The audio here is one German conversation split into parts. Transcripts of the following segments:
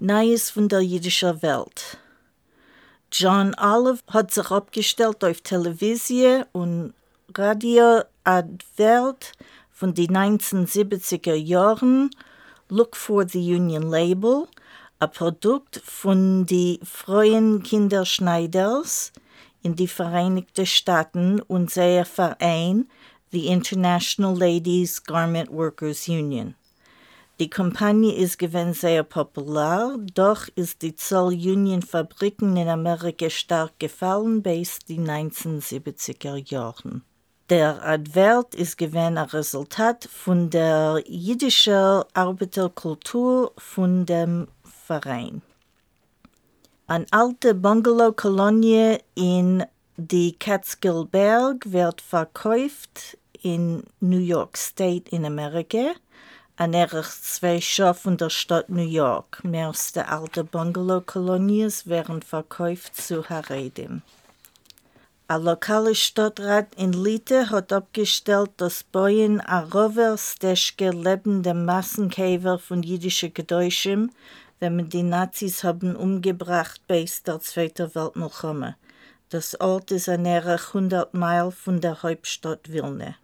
Neues von der jüdischen Welt. John Olive hat sich abgestellt auf Television und Radio Advert von den 1970er Jahren, Look for the Union Label, ein Produkt von die Freien Kinderschneiders in die Vereinigten Staaten und sehr Verein, the International Ladies Garment Workers Union. Die Kampagne ist gewesen sehr populär, doch ist die Zoll Union Fabriken in Amerika stark gefallen bis die 1970er Jahren. Der Advert ist gewesen ein Resultat von der jüdischen Arbeiterkultur von dem Verein. Eine alte Bungalow-Kolonie in die Catskill-Berg wird verkauft in New York State in Amerika an erich zwei Schaffen der Stadt New York. Mehrste alte Bungalow-Kolonies werden verkauft zu Haredim. Ein lokaler Stadtrat in Lite hat abgestellt, dass Boyen a Rover Steschke lebende Massenkäfer von jüdischen Gedäuschem, wenn man die Nazis haben umgebracht bis der Zweite Weltmilchome. Das Ort ist an 100 Meilen von der Hauptstadt Wilne.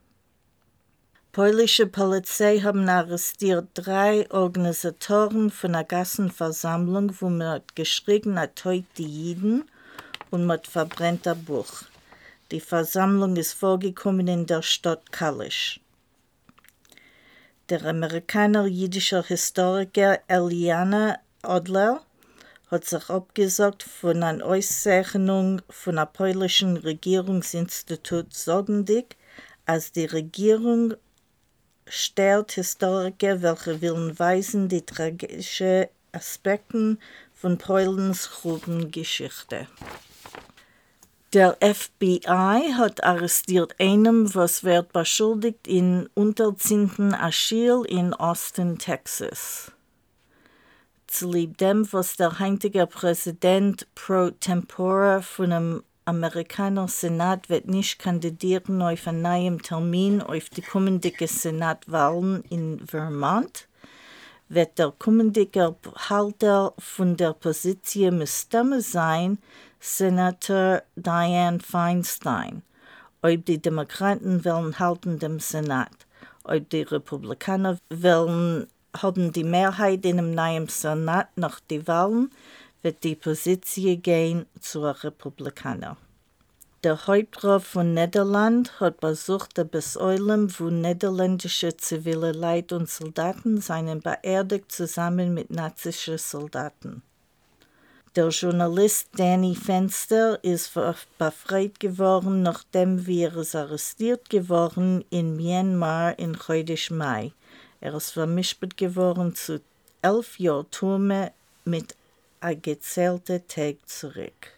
Polnische Polizei haben arrestiert drei Organisatoren von einer Gassenversammlung, wo man hat geschrien hat heute die Jiden und mit verbrennter Buch. Die Versammlung ist vorgekommen in der Stadt Kalisch. Der Amerikaner-jüdische Historiker Eliana Odler hat sich abgesagt von einer Auszeichnung von einem polnischen Regierungsinstitut sorgendig, als die Regierung stellt Historiker, welche willen weisen die tragischen Aspekte von Polens Grubengeschichte. Der FBI hat arrestiert einen, was wird beschuldigt in unterziehenden Asyl in Austin, Texas. Zulieb dem, was der heutige Präsident pro tempore von dem Amerikaner Senat wird nicht kandidieren auf einen neuen Termin auf die kommende Senatwahlen in Vermont, wird der kommende Halter von der Position müsste sein Senator Dianne Feinstein. Ob die Demokraten wollen halten dem Senat, ob die Republikaner wollen haben die Mehrheit in dem neuen Senat nach den Wahlen, wird die Position gehen zur Republikaner. Der Hauptrat von Niederland hat besucht der Besäulung, wo niederländische zivile Leid und Soldaten seien beerdigt zusammen mit nazischen Soldaten. Der Journalist Danny Fenster ist befreit geworden, nachdem er ist arrestiert geworden in Myanmar in heute Mai. Er ist vermischt geworden zu elf Jahren Turme mit ein gezählter Tag zurück.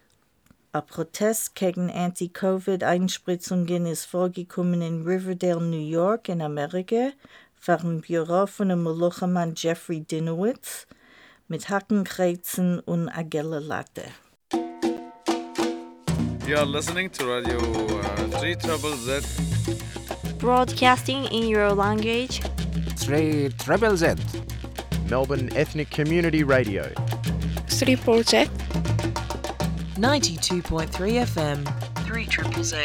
Ein Protest gegen Anti-Covid-Einspritzungen ist vorgekommen in Riverdale, New York in Amerika, vor dem Büro von dem Molochemann Jeffrey Dinowitz mit Hackenkreuzen und Agelle Latte. You are listening to Radio uh, 3 Trouble Z. Broadcasting in your language. 3 Triple Z. Melbourne Ethnic Community Radio. 3 Z. 92.3 FM. 3 Triple Z.